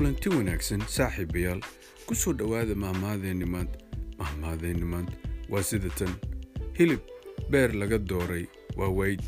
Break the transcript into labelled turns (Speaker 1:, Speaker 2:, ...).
Speaker 1: kulanti wanaagsan saaxiibayaal ku soo dhowaada mahmaadeenni maanta mahmaadeenni maanta waa sida tan. Hilib beer laga dooray. Waa weyd.